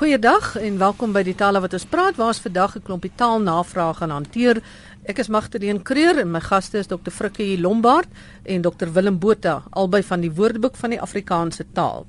Goeiedag en welkom by die tale wat ons praat. Waar ons vandag 'n klompie taalnavrae gaan hanteer. Ek is Magdalene Creer en my gaste is Dr. Frikkie Lombard en Dr. Willem Botha, albei van die Woordeboek van die Afrikaanse taal.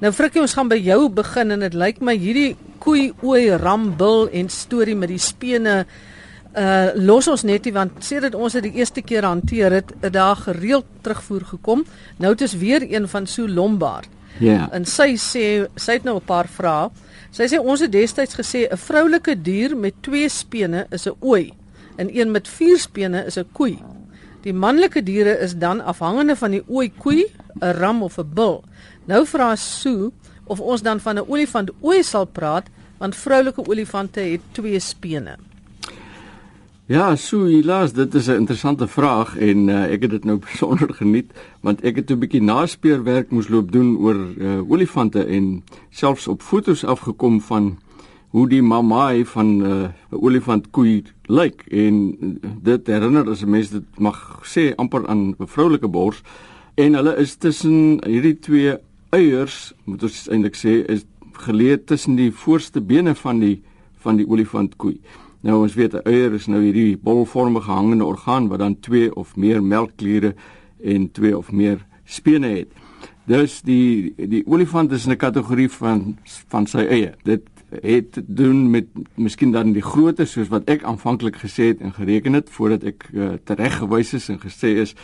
Nou Frikkie, ons gaan by jou begin en dit lyk my hierdie koei ooi ram bil en storie met die spene uh los ons net nie want sê dit ons het die eerste keer hanteer het 'n dag gereeld terugvoer gekom. Nou dit is weer een van so Lombard. Ja. Yeah. En sy sê sy het nou 'n paar vrae. Sy sê ons het destyds gesê 'n vroulike dier met twee spene is 'n ooi en een met vier spene is 'n koei. Die manlike diere is dan afhangende van die ooi koei, 'n ram of 'n bul. Nou vra Sue of ons dan van 'n olifant ooi sal praat want vroulike olifante het twee spene. Ja, so helaas, dit is 'n interessante vraag en uh, ek het dit nou besonder geniet want ek het 'n bietjie naspeurwerk moes loop doen oor uh, olifante en selfs op fotos afgekom van hoe die mamaai van eh, 'n uh, olifant koei lyk en dit herinner as 'n mens dit mag sê amper aan 'n vroulike bors en hulle is tussen hierdie twee eiers moet ons eintlik sê is geleë tussen die voorste bene van die van die olifant koei. Nou ons weet 'n eier is nou hierdie bolvormige hangende orgaan wat dan twee of meer melkkliere en twee of meer spene het. Dus die die olifant is in 'n kategorie van van sy eie. Dit het te doen met miskien dan die grootte soos wat ek aanvanklik gesê het en gereken het voordat ek uh, tereggewys is en gesê is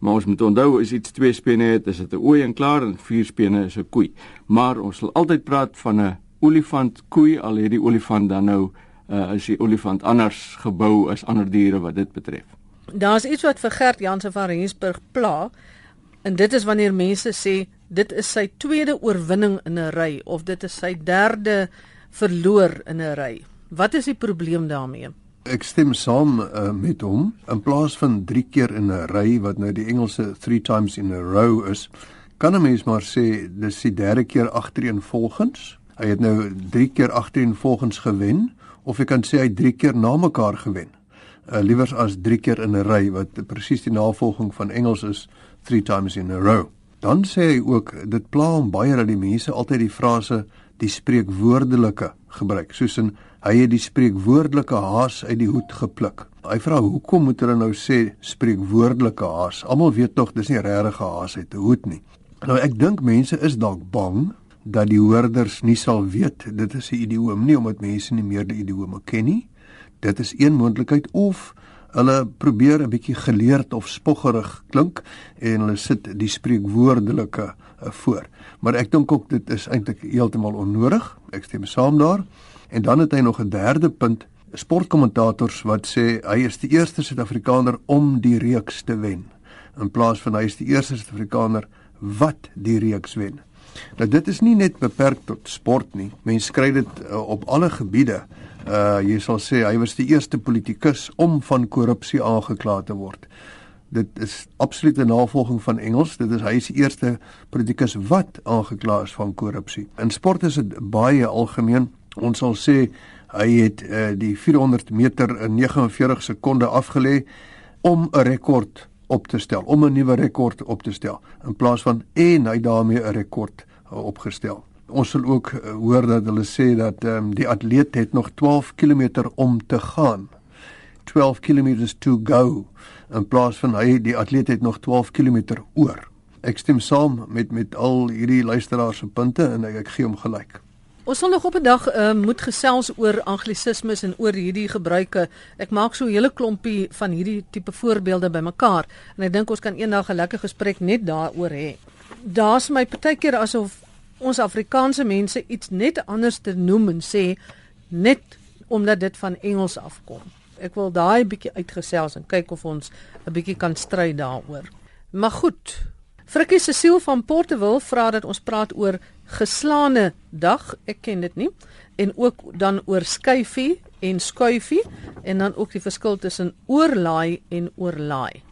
maar ons moet onthou as iets twee spene het is dit 'n ooi en klaar en vier spene is 'n koei. Maar ons sal altyd praat van 'n olifant koei al het die olifant dan nou uh, as die olifant anders gebou as ander diere wat dit betref. Daar's iets wat vir Gert Jansen van Rensburg pla en dit is wanneer mense sê dit is sy tweede oorwinning in 'n ry of dit is sy derde verloor in 'n ry. Wat is die probleem daarmee? Ek stem saam uh, met hom. In plaas van 3 keer in 'n ry wat nou die Engelse 3 times in a row is, kan 'n mens maar sê dis die derde keer agtereenvolgens. Hy het nou 3 keer agtereenvolgens gewen of jy kan sê hy 3 keer na mekaar gewen. Uh, liewers as 3 keer in 'n ry wat presies die navolging van Engels is 3 times in a row. Dan sê hy ook dit pla hom baie dat die mense altyd die frase die spreekwoordelike gebruik, soos in hy het die spreekwoordelike haas uit die hoed gepluk. Hy vra hoekom moet hulle nou sê spreekwoordelike haas? Almal weet tog dis nie regtig 'n haas uit 'n hoed nie. Nou ek dink mense is dalk bang dat die hoorders nie sal weet dit is 'n idioom nie omdat mense nie meer die idiome ken nie. Dit is een moontlikheid of hulle probeer 'n bietjie geleerd of spoggerig klink en hulle sit die spreekwoordelike uh, voor. Maar ek dink ook dit is eintlik heeltemal onnodig. Ek stem saam daar. En dan het hy nog 'n derde punt. Sportkommentators wat sê hy is die eerste Suid-Afrikaner om die reeks te wen in plaas van hy is die eerste Suid-Afrikaner wat die reeks wen. Nou dit is nie net beperk tot sport nie. Mense kry dit uh, op alle gebiede. Uh jy sal sê hy was die eerste politikus om van korrupsie aangekla te word. Dit is absolute navolging van Engels. Dit is hy die eerste politikus wat aangekla is van korrupsie. In sport is dit baie algemeen. Ons sal sê hy het uh, die 400 meter in 49 sekondes afgelê om 'n rekord op te stel, om 'n nuwe rekord op te stel in plaas van en hy daarmee 'n rekord uh, opgestel. Ons sal ook uh, hoor dat hulle sê dat um, die atleet het nog 12 km om te gaan. 12 km to go in plaas van hy die atleet het nog 12 km oor. Ek stem saam met met al hierdie luisteraars se punte en ek, ek gee hom gelyk. Ons sal nog op 'n dag uh, moet gesels oor anglisismes en oor hierdie gebruike. Ek maak so 'n hele klompie van hierdie tipe voorbeelde bymekaar en ek dink ons kan eendag 'n lekker gesprek net daaroor hê. Daar's my partykeer asof ons Afrikaanse mense iets net anders te noem en sê net omdat dit van Engels afkom. Ek wil daai bietjie uitgesels en kyk of ons 'n bietjie kan stry daaroor. Maar goed. Frikkie Cecile van Portewil vra dat ons praat oor geslaane dag, ek ken dit nie, en ook dan oor skuifie en skuifie en dan ook die verskil tussen oorlaai en oorlaai.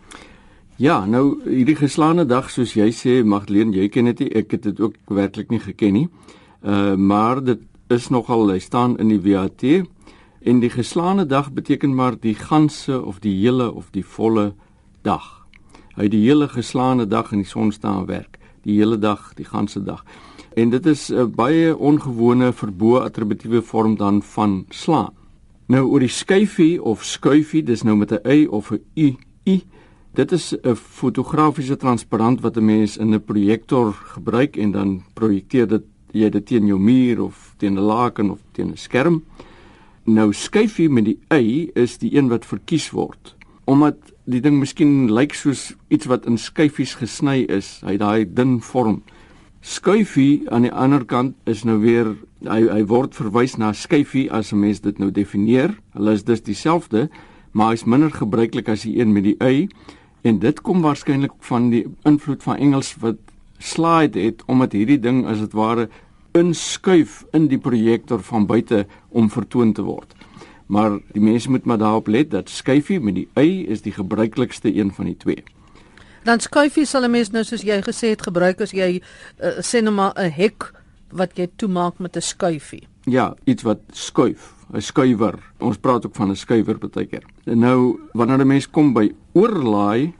Ja, nou hierdie geslaane dag soos jy sê, Magdalene, jy ken dit nie, ek het dit ook werklik nie geken nie. Uh maar dit is nogal hy staan in die WAT en die geslaane dag beteken maar die ganse of die hele of die volle dag. Hy die hele geslaane dag in die son staan werk, die hele dag, die ganse dag. En dit is 'n baie ongewone verbo attributiewe vorm dan van slaan. Nou oor die skyfie of skuifie, dis nou met 'n y of 'n u i. Dit is 'n fotografiese transparant wat 'n mens in 'n projektor gebruik en dan projekteer dit jy dit teen jou muur of teen 'n laken of teen 'n skerm. Nou skyfie met die y is die een wat verkies word omdat die ding miskien lyk soos iets wat in skyfies gesny is. Hy daai dun vorm. Skuifie aan die ander kant is nou weer hy hy word verwys na skyfie as 'n mens dit nou definieer. Hulle is dus dieselfde, maar hy's minder gebruiklik as die een met die y en dit kom waarskynlik van die invloed van Engels wat slide het omdat hierdie ding as dit ware inskuif in die projektor van buite om vertoon te word. Maar die mense moet maar daarop let dat skyfie met die y is die gebruiklikste een van die twee. Dan skuifie sal 'n mens nou soos jy gesê het gebruik as jy uh, sê net maar 'n hek wat jy toemaak met 'n skuifie. Ja, iets wat skuif, 'n skuiwer. Ons praat ook van 'n skuiwer baie keer. En nou wanneer 'n mens kom by oorlaai,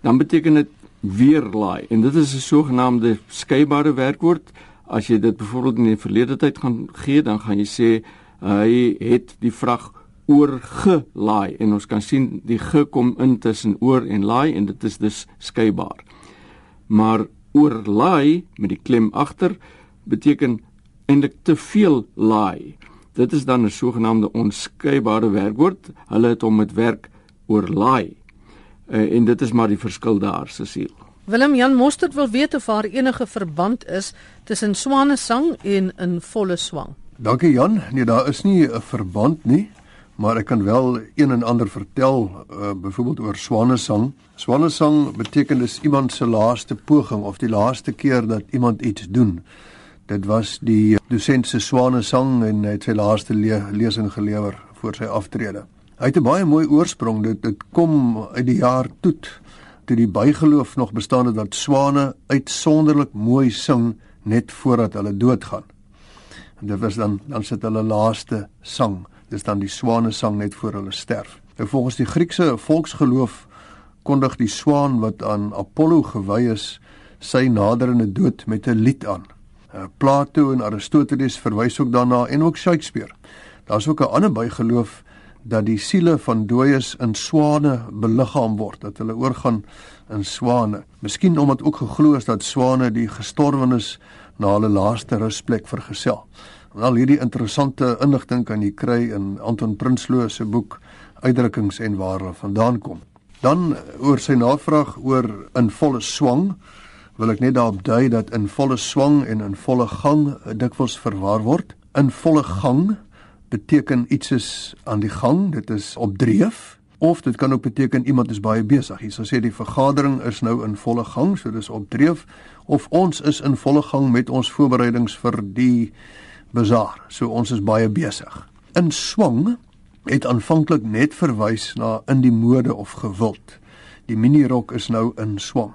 dan beteken dit weer laai en dit is 'n sogenaamde skeybare werkwoord. As jy dit byvoorbeeld in die verlede tyd gaan gee, dan gaan jy sê hy het die vrag oorgelaai en ons kan sien die ge kom in tussen oor en laai en dit is dus skeibaar. Maar oorlaai met die klem agter beteken eintlik te veel laai. Dit is dan 'n sogenaamde onskeibare werkwoord. Hulle het hom met werk oorlaai. Uh, en dit is maar die verskil daar, Cecile. Willem Jan Mostert wil weet of daar enige verband is tussen swanesang en 'n volle swang. Dankie Jan. Nee, daar is nie 'n verband nie maar ek kan wel een en ander vertel uh, byvoorbeeld oor swanesang. Swanesang beteken dis iemand se laaste poging of die laaste keer dat iemand iets doen. Dit was die dosent se swanesang en hy het sy laaste le lesing gelewer voor sy aftrede. Hy het 'n baie mooi oorsprong. Dit dit kom uit die jaar Toet toe die bygeloof nog bestaan het dat swane uitsonderlik mooi sing net voordat hulle doodgaan. En dit was dan dan sit hulle laaste sang dis dan die swanesang net voor hulle sterf. Nou volgens die Griekse volksgeloof kondig die swaan wat aan Apollo gewy is sy naderende dood met 'n lied aan. Uh, Plato en Aristoteles verwys ook daarna en ook Shakespeare. Daar's ook 'n ander bygeloof dat die siele van dooies in swane beliggaam word, dat hulle oorgaan in swane. Miskien omdat ook geglo is dat swane die gestorwenes na hulle laaste rusplek vergesel. Al hierdie interessante inligting kan jy kry in Anton Prinsloo se boek Uitdrukkings en waar hulle vandaan kom. Dan oor sy navraag oor in volle swang wil ek net daarop dui dat in volle swang en in volle gang dikwels verwar word. In volle gang beteken iets is aan die gang, dit is op dreef of dit kan ook beteken iemand is baie besig. Hier sou sê die vergadering is nou in volle gang, so dis op dreef of ons is in volle gang met ons voorbereidings vir die bazaar. So ons is baie besig. In swang het aanvanklik net verwys na in die mode of gewild. Die minirok is nou in swang.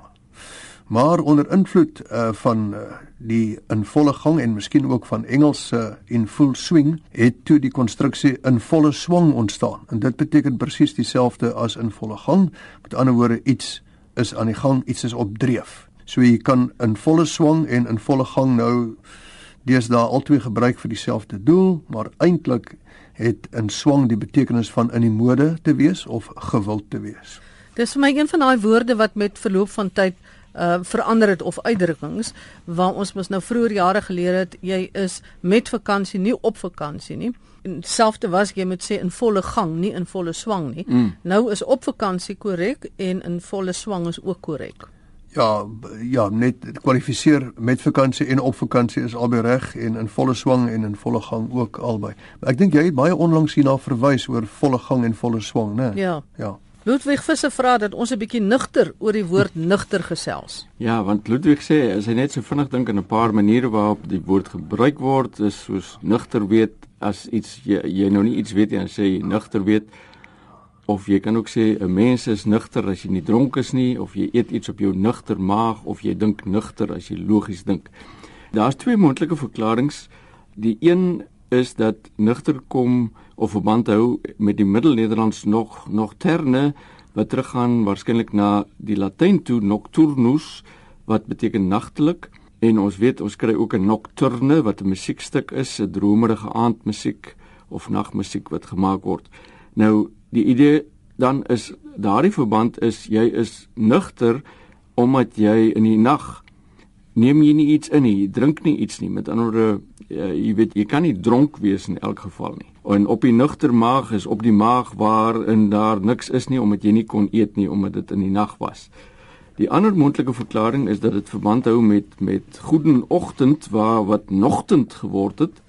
Maar onder invloed uh, van uh, die in volle gang en miskien ook van Engelse uh, in full swing het toe die konstruksie in volle swang ontstaan. En dit beteken presies dieselfde as in volle gang. Met ander woorde iets is aan die gang, iets is op dreef. So jy kan in volle swang en in volle gang nou deesdae albei gebruik vir dieselfde doel, maar eintlik het in swang die betekenis van in die mode te wees of gewild te wees. Dis vir my een van daai woorde wat met verloop van tyd uh verander het of uitdrukkings waar ons mos nou vroeër jare geleer het jy is met vakansie nie op vakansie nie. En selfde was jy moet sê in volle gang, nie in volle swang nie. Mm. Nou is op vakansie korrek en in volle swang is ook korrek. Ja, ja, net kwalifiseer met vakansie en op vakansie is albei reg en in volle swang en in volle gang ook albei. Maar ek dink jy het baie onlangs hierna verwys oor volle gang en volle swang, né? Ja. Ja. Ludwig Visser vra dat ons 'n bietjie nugter oor die woord nugter gesels. Ja, want Ludwig sê as hy net so vinnig dink aan 'n paar maniere waarop die woord gebruik word, is soos nugter weet as iets jy, jy nou nie iets weet nie, dan sê jy nugter weet of jy kan ook sê 'n mens is nugter as jy nie dronk is nie of jy eet iets op jou nugter maag of jy dink nugter as jy logies dink. Daar's twee moontlike verklaringe. Die een is dat nugter kom of verband hou met die Middelnederlands nog nog terne wat teruggaan waarskynlik na die Latyn toe nocturnus wat beteken nagtelik En ons weet ons kry ook 'n nocturne wat 'n musiekstuk is, 'n dromerige aandmusiek of nagmusiek wat gemaak word. Nou die idee dan is daardie verband is jy is nugter omdat jy in die nag neem jy nie iets in nie, jy drink nie iets nie. Met ander woorde, uh, jy weet jy kan nie dronk wees in elk geval nie. En op die nugter maag is op die maag waarin daar niks is nie omdat jy nie kon eet nie omdat dit in die nag was. Die ander moontlike verklaring is dat dit verband hou met met goedeoggend waar wat nogtend geword het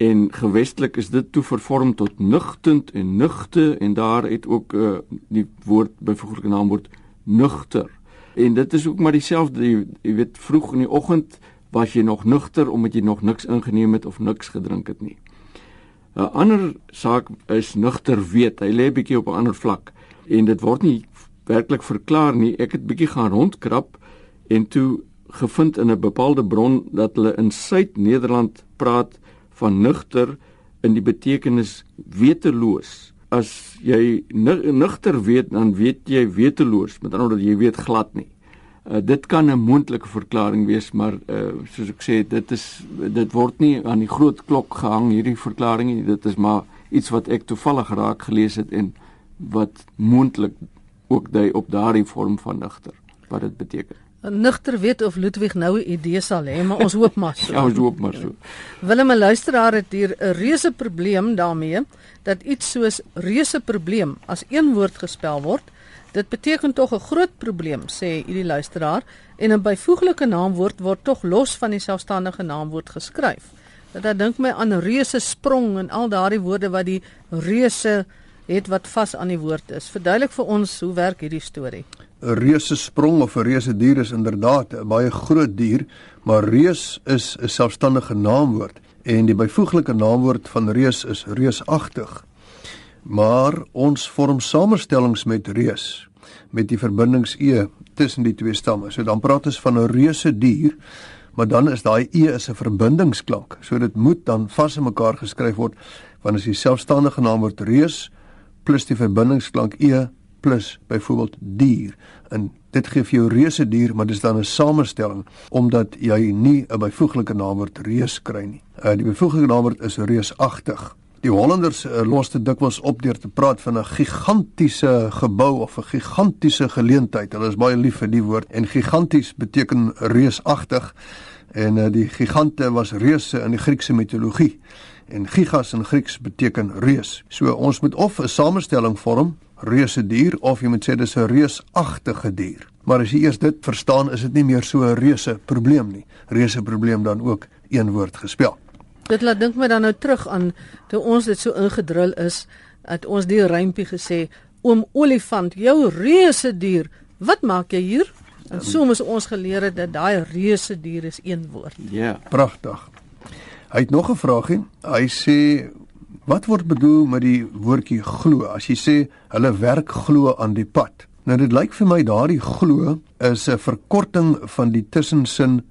en gewestelik is dit toe vervorm tot nugtend en nugte en daar het ook uh, die woord byvoeglike naamwoord nugter. En dit is ook maar dieselfde jy, jy weet vroeg in die oggend was jy nog nugter omdat jy nog niks ingeneem het of niks gedrink het nie. 'n Ander saak is nugter weet. Hy lê bietjie op 'n ander vlak en dit word nie werklik verklaar nie. Ek het bietjie gaan rondkrap en toe gevind in 'n bepaalde bron dat hulle in Suid-Nederland praat van nugter in die betekenis weteloos. As jy nugter weet, dan weet jy weteloos, met ander woorde jy weet glad nie. Uh, dit kan 'n moontlike verklaring wees, maar uh, soos ek sê, dit is dit word nie aan die groot klok gehang hierdie verklaring nie. Dit is maar iets wat ek toevallig raak gelees het en wat moontlik ook dui op daardie vorm van nugter wat dit beteken. Nugter weet of Ludwig nou 'n idee sal hê, maar ons hoop maar so. ja, ons hoop maar so. Willem, 'n luisteraar het hier 'n reuse probleem daarmee dat iets soos reuse probleem as een woord gespel word Dit beteken tog 'n groot probleem, sê hierdie luisteraar, en 'n byvoeglike naamwoord word tog los van die selfstandige naamwoord geskryf. Dat dan dink my aan reuse sprong en al daardie woorde wat die reuse het wat vas aan die woord is. Verduidelik vir ons hoe werk hierdie storie. 'n Reuse sprong of 'n reuse dier is inderdaad 'n baie groot dier, maar reus is 'n selfstandige naamwoord en die byvoeglike naamwoord van reus is reusagtig maar ons vorm samestellings met reus met die verbindings e tussen die twee stamme. So dan praat ons van 'n reuse dier, maar dan is daai e is 'n verbindingsklank. So dit moet dan vas in mekaar geskryf word want as jy selfstandige naam word reus plus die verbindingsklank e plus byvoorbeeld dier en dit gee vir jou reuse dier maar dis dan 'n samestelling omdat jy nie 'n byvoeglike naamwoord reus kry nie. Uh, die byvoeglike naamwoord is reusagtig. Die Hollanders uh, los dit dikwels op deur te praat van 'n gigantiese gebou of 'n gigantiese geleentheid. Hulle is baie lief vir die woord en giganties beteken reusagtig en uh, die gigante was reuse in die Griekse mitologie en gigas in Grieks beteken reus. So ons moet of 'n samestelling vorm reuse dier of jy moet sê dis 'n reusagtige dier. Maar as jy eers dit verstaan, is dit nie meer so 'n reuse probleem nie. Reuse probleem dan ook een woord gespel. Dit laat dink my dan nou terug aan toe ons dit so ingedrul is dat ons die rympie gesê oom olifant jou reuse dier wat maak jy hier en so moes ons geleer het dat daai reuse dier is een woord ja yeah. pragtig hy het nog 'n vraagie hy sê wat word bedoel met die woordjie glo as jy sê hulle werk glo aan die pad nou dit lyk vir my daardie glo is 'n verkorting van die tussensin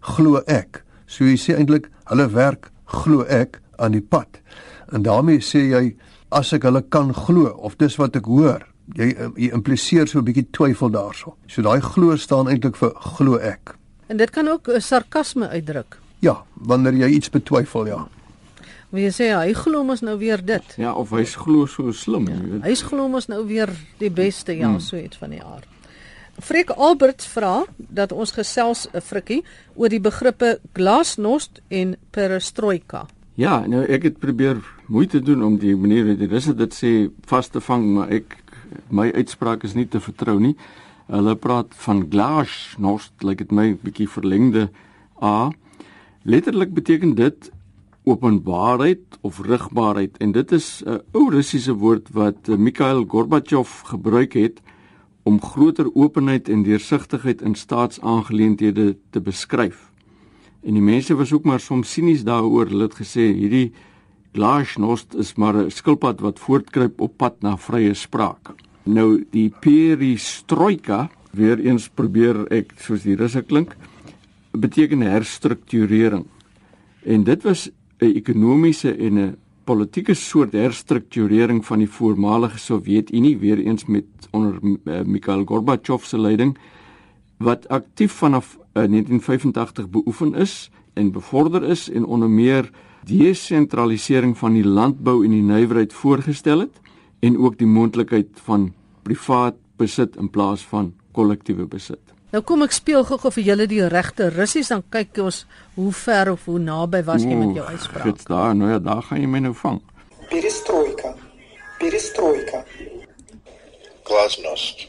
glo ek so jy sê eintlik hulle werk glo ek aan die pad. En daarmee sê jy as ek hulle kan glo of dis wat ek hoor, jy jy impliseer so 'n bietjie twyfel daarso. So daai glo staan eintlik vir glo ek. En dit kan ook sarkasme uitdruk. Ja, wanneer jy iets betwyfel, ja. Wie sê hy glo mos nou weer dit? Ja, of hy's glo so slim, ja, jy weet. Hy's glo mos nou weer die beste, ja, hmm. so iets van die aard. Frik Albert vra dat ons gesels 'n frikkie oor die begrippe glasnost en perestroika. Ja, nou ek het probeer moeite doen om die manier hoe dis dit sê vas te vang, maar ek my uitspraak is nie te vertrou nie. Hulle praat van glasnost, lyk like dit my bietjie verlengde a. Letterlik beteken dit openbaarheid of rigbaarheid en dit is 'n ou Russiese woord wat Mikhail Gorbachev gebruik het om groter openheid en deursigtigheid in staatsaangeleenthede te beskryf. En die mense was ook maar soms sinies daaroor. Hulle het gesê hierdie glasnost is maar 'n skilpad wat voortkruip op pad na vrye spraak. Nou die perestroika, weer eens probeer ek soos die russe klink, beteken herstrukturering. En dit was 'n ekonomiese en 'n politieke soort herstrukturering van die voormalige Sowjetunie weer eens met onder uh, Mikhail Gorbachev se leiding wat aktief vanaf uh, 1985 beoefen is en bevorder is en onder meer desentralisering van die landbou en die nywerheid voorgestel het en ook die moontlikheid van privaat besit in plaas van kollektiewe besit. Nou kom ek speel gou-gou vir julle die regte russies dan kyk ons hoe ver of hoe naby was jy met jou uitspraak. Dit daar, nou ja, daar gaan jy my nou vang. Perestroika. Perestroika. Glasnost.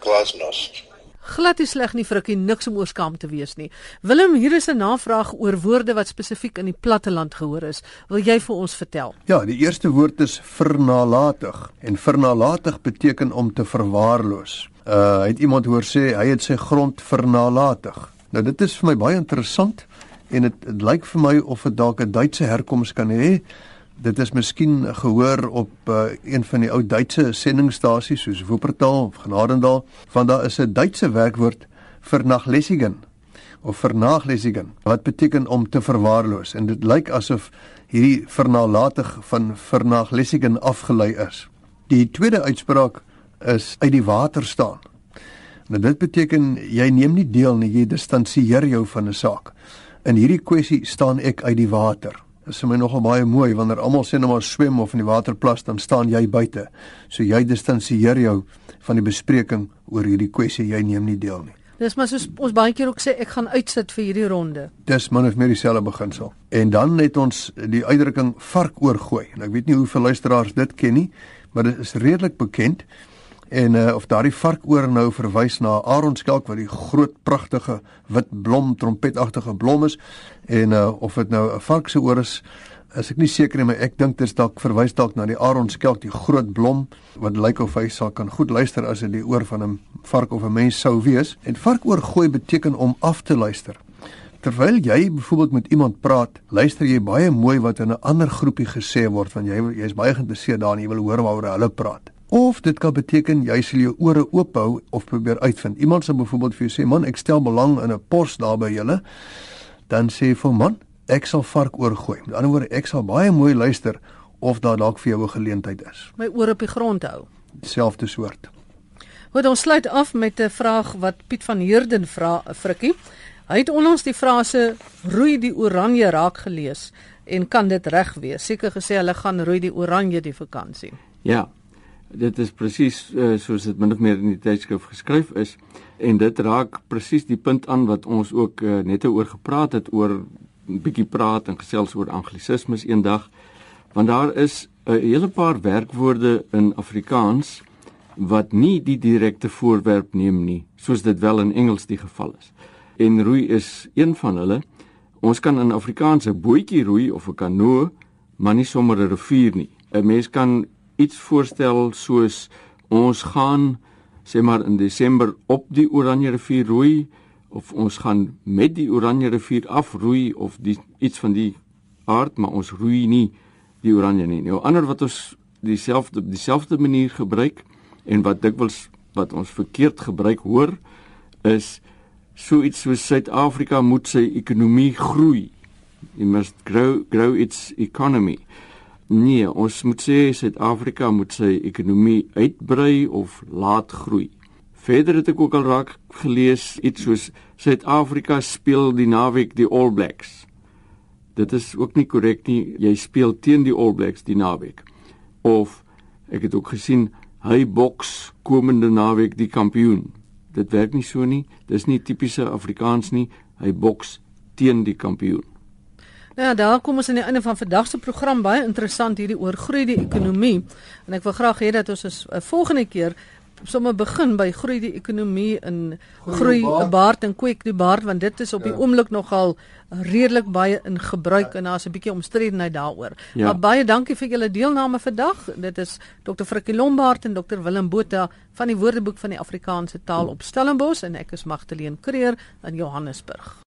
Glasnost. Glad nie sleg nie Frikkie, niks om oor skaam te wees nie. Willem, hier is 'n navraag oor woorde wat spesifiek in die platteland gehoor is. Wil jy vir ons vertel? Ja, die eerste woord is vernalatig en vernalatig beteken om te verwaarloos. Uh hy het iemand hoor sê hy het sy grond vernalatig. Nou dit is vir my baie interessant en dit lyk vir my of dit dalk 'n Duitse herkoms kan hê. Dit is miskien gehoor op uh, een van die ou Duitse sendingstasies soos Wuppertal of Genadendal, want daar is 'n Duitse werkwoord vernachlässigen of vernachlässigen wat beteken om te verwaarloos en dit lyk asof hierdie vernalatig van vernachlässigen afgelei is. Die tweede uitspraak is uit die water staan. Nou dit beteken jy neem nie deel nie, jy distansieer jou van 'n saak. In hierdie kwessie staan ek uit die water. Dit is vir my nogal baie mooi wanneer almal sê nou maar swem of in die water plas dan staan jy buite. So jy distansieer jou van die bespreking oor hierdie kwessie, jy neem nie deel nie. Dis maar soos ons baie keer ook sê ek gaan uitsit vir hierdie ronde. Dis min of meer dieselfde beginsel. En dan het ons die uitdrukking vark oorgooi. En ek weet nie hoeveel luisteraars dit ken nie, maar dit is redelik bekend en uh, of daardie varkoor nou verwys na Aronskelk wat die groot pragtige wit blom trompetagtige blom is en uh, of dit nou 'n vark se oor is is ek nie seker nie maar ek dink dit dalk verwys dalk na die Aronskelk die groot blom wat lyk of hy sal kan goed luister as dit die oor van 'n vark of 'n mens sou wees en varkoor gooi beteken om af te luister Terwyl jy byvoorbeeld met iemand praat, luister jy baie mooi wat in 'n ander groepie gesê word want jy jy's baie geïnteresseerd daarin, jy wil hoor waaroor hulle praat. Of dit kan beteken jy sal jou ore oop hou of probeer uitvind. Iemand sal byvoorbeeld vir jou sê, "Man, ek stel belang in 'n pos daar by julle." Dan sê jy vir "Man, ek sal vark oorgooi." Met ander woorde, ek sal baie mooi luister of daar dalk vir jou 'n geleentheid is. My ore op die grond hou. Selfde soort. Goed, ons sluit af met 'n vraag wat Piet van Heerden vra, Frikkie. Hy het onlangs die frase roei die oranje raak gelees en kan dit reg wees. Seker gesê hulle gaan roei die oranje die vakansie. Ja, dit is presies uh, soos dit min of meer in die tydskrif geskryf is en dit raak presies die punt aan wat ons ook uh, net oor gepraat het oor 'n bietjie praat en gesels oor anglisismes eendag. Want daar is 'n hele paar werkwoorde in Afrikaans wat nie die direkte voorwerp neem nie soos dit wel in Engels die geval is. En roei is een van hulle. Ons kan in Afrikaans 'n bootjie roei of 'n kanoe maar nie sommer 'n rivier nie. 'n mens kan iets voorstel soos ons gaan sê maar in Desember op die Oranje rivier roei of ons gaan met die Oranje rivier afroei of die iets van die aard maar ons roei nie die Oranje nie. Nou ander wat ons dieselfde dieselfde manier gebruik en wat dikwels wat ons verkeerd gebruik hoor is so iets soos Suid-Afrika moet sy ekonomie groei. You must grow grow its economy. Nee, ons moet sê Suid-Afrika moet sy ekonomie uitbrei of laat groei. Verder het ek ook al raak gelees iets soos Suid-Afrika speel die naweek die All Blacks. Dit is ook nie korrek nie. Jy speel teen die All Blacks die naweek. Of ek het ook gesien hy boks komende naweek die kampioen. Dit werk nie so nie. Dis nie tipiese Afrikaans nie. Hy boks teen die kampioen. Nou ja, daar kom ons aan die einde van vandag se program baie interessant hierdie oor groei die ekonomie en ek wil graag hê dat ons is uh, volgende keer sommer begin by groei die ekonomie in groei 'n baard en kweek die baard want dit is op die ja. oomblik nogal redelik baie in gebruik ja. en daar's 'n bietjie omstredenheid daaroor. Ja. Maar baie dankie vir julle deelname vandag. Dit is Dr. Frikkie Lombard en Dr. Willem Botha van die Woordeboek van die Afrikaanse taal op Stellenbosch en ek is Magdalene Creer in Johannesburg.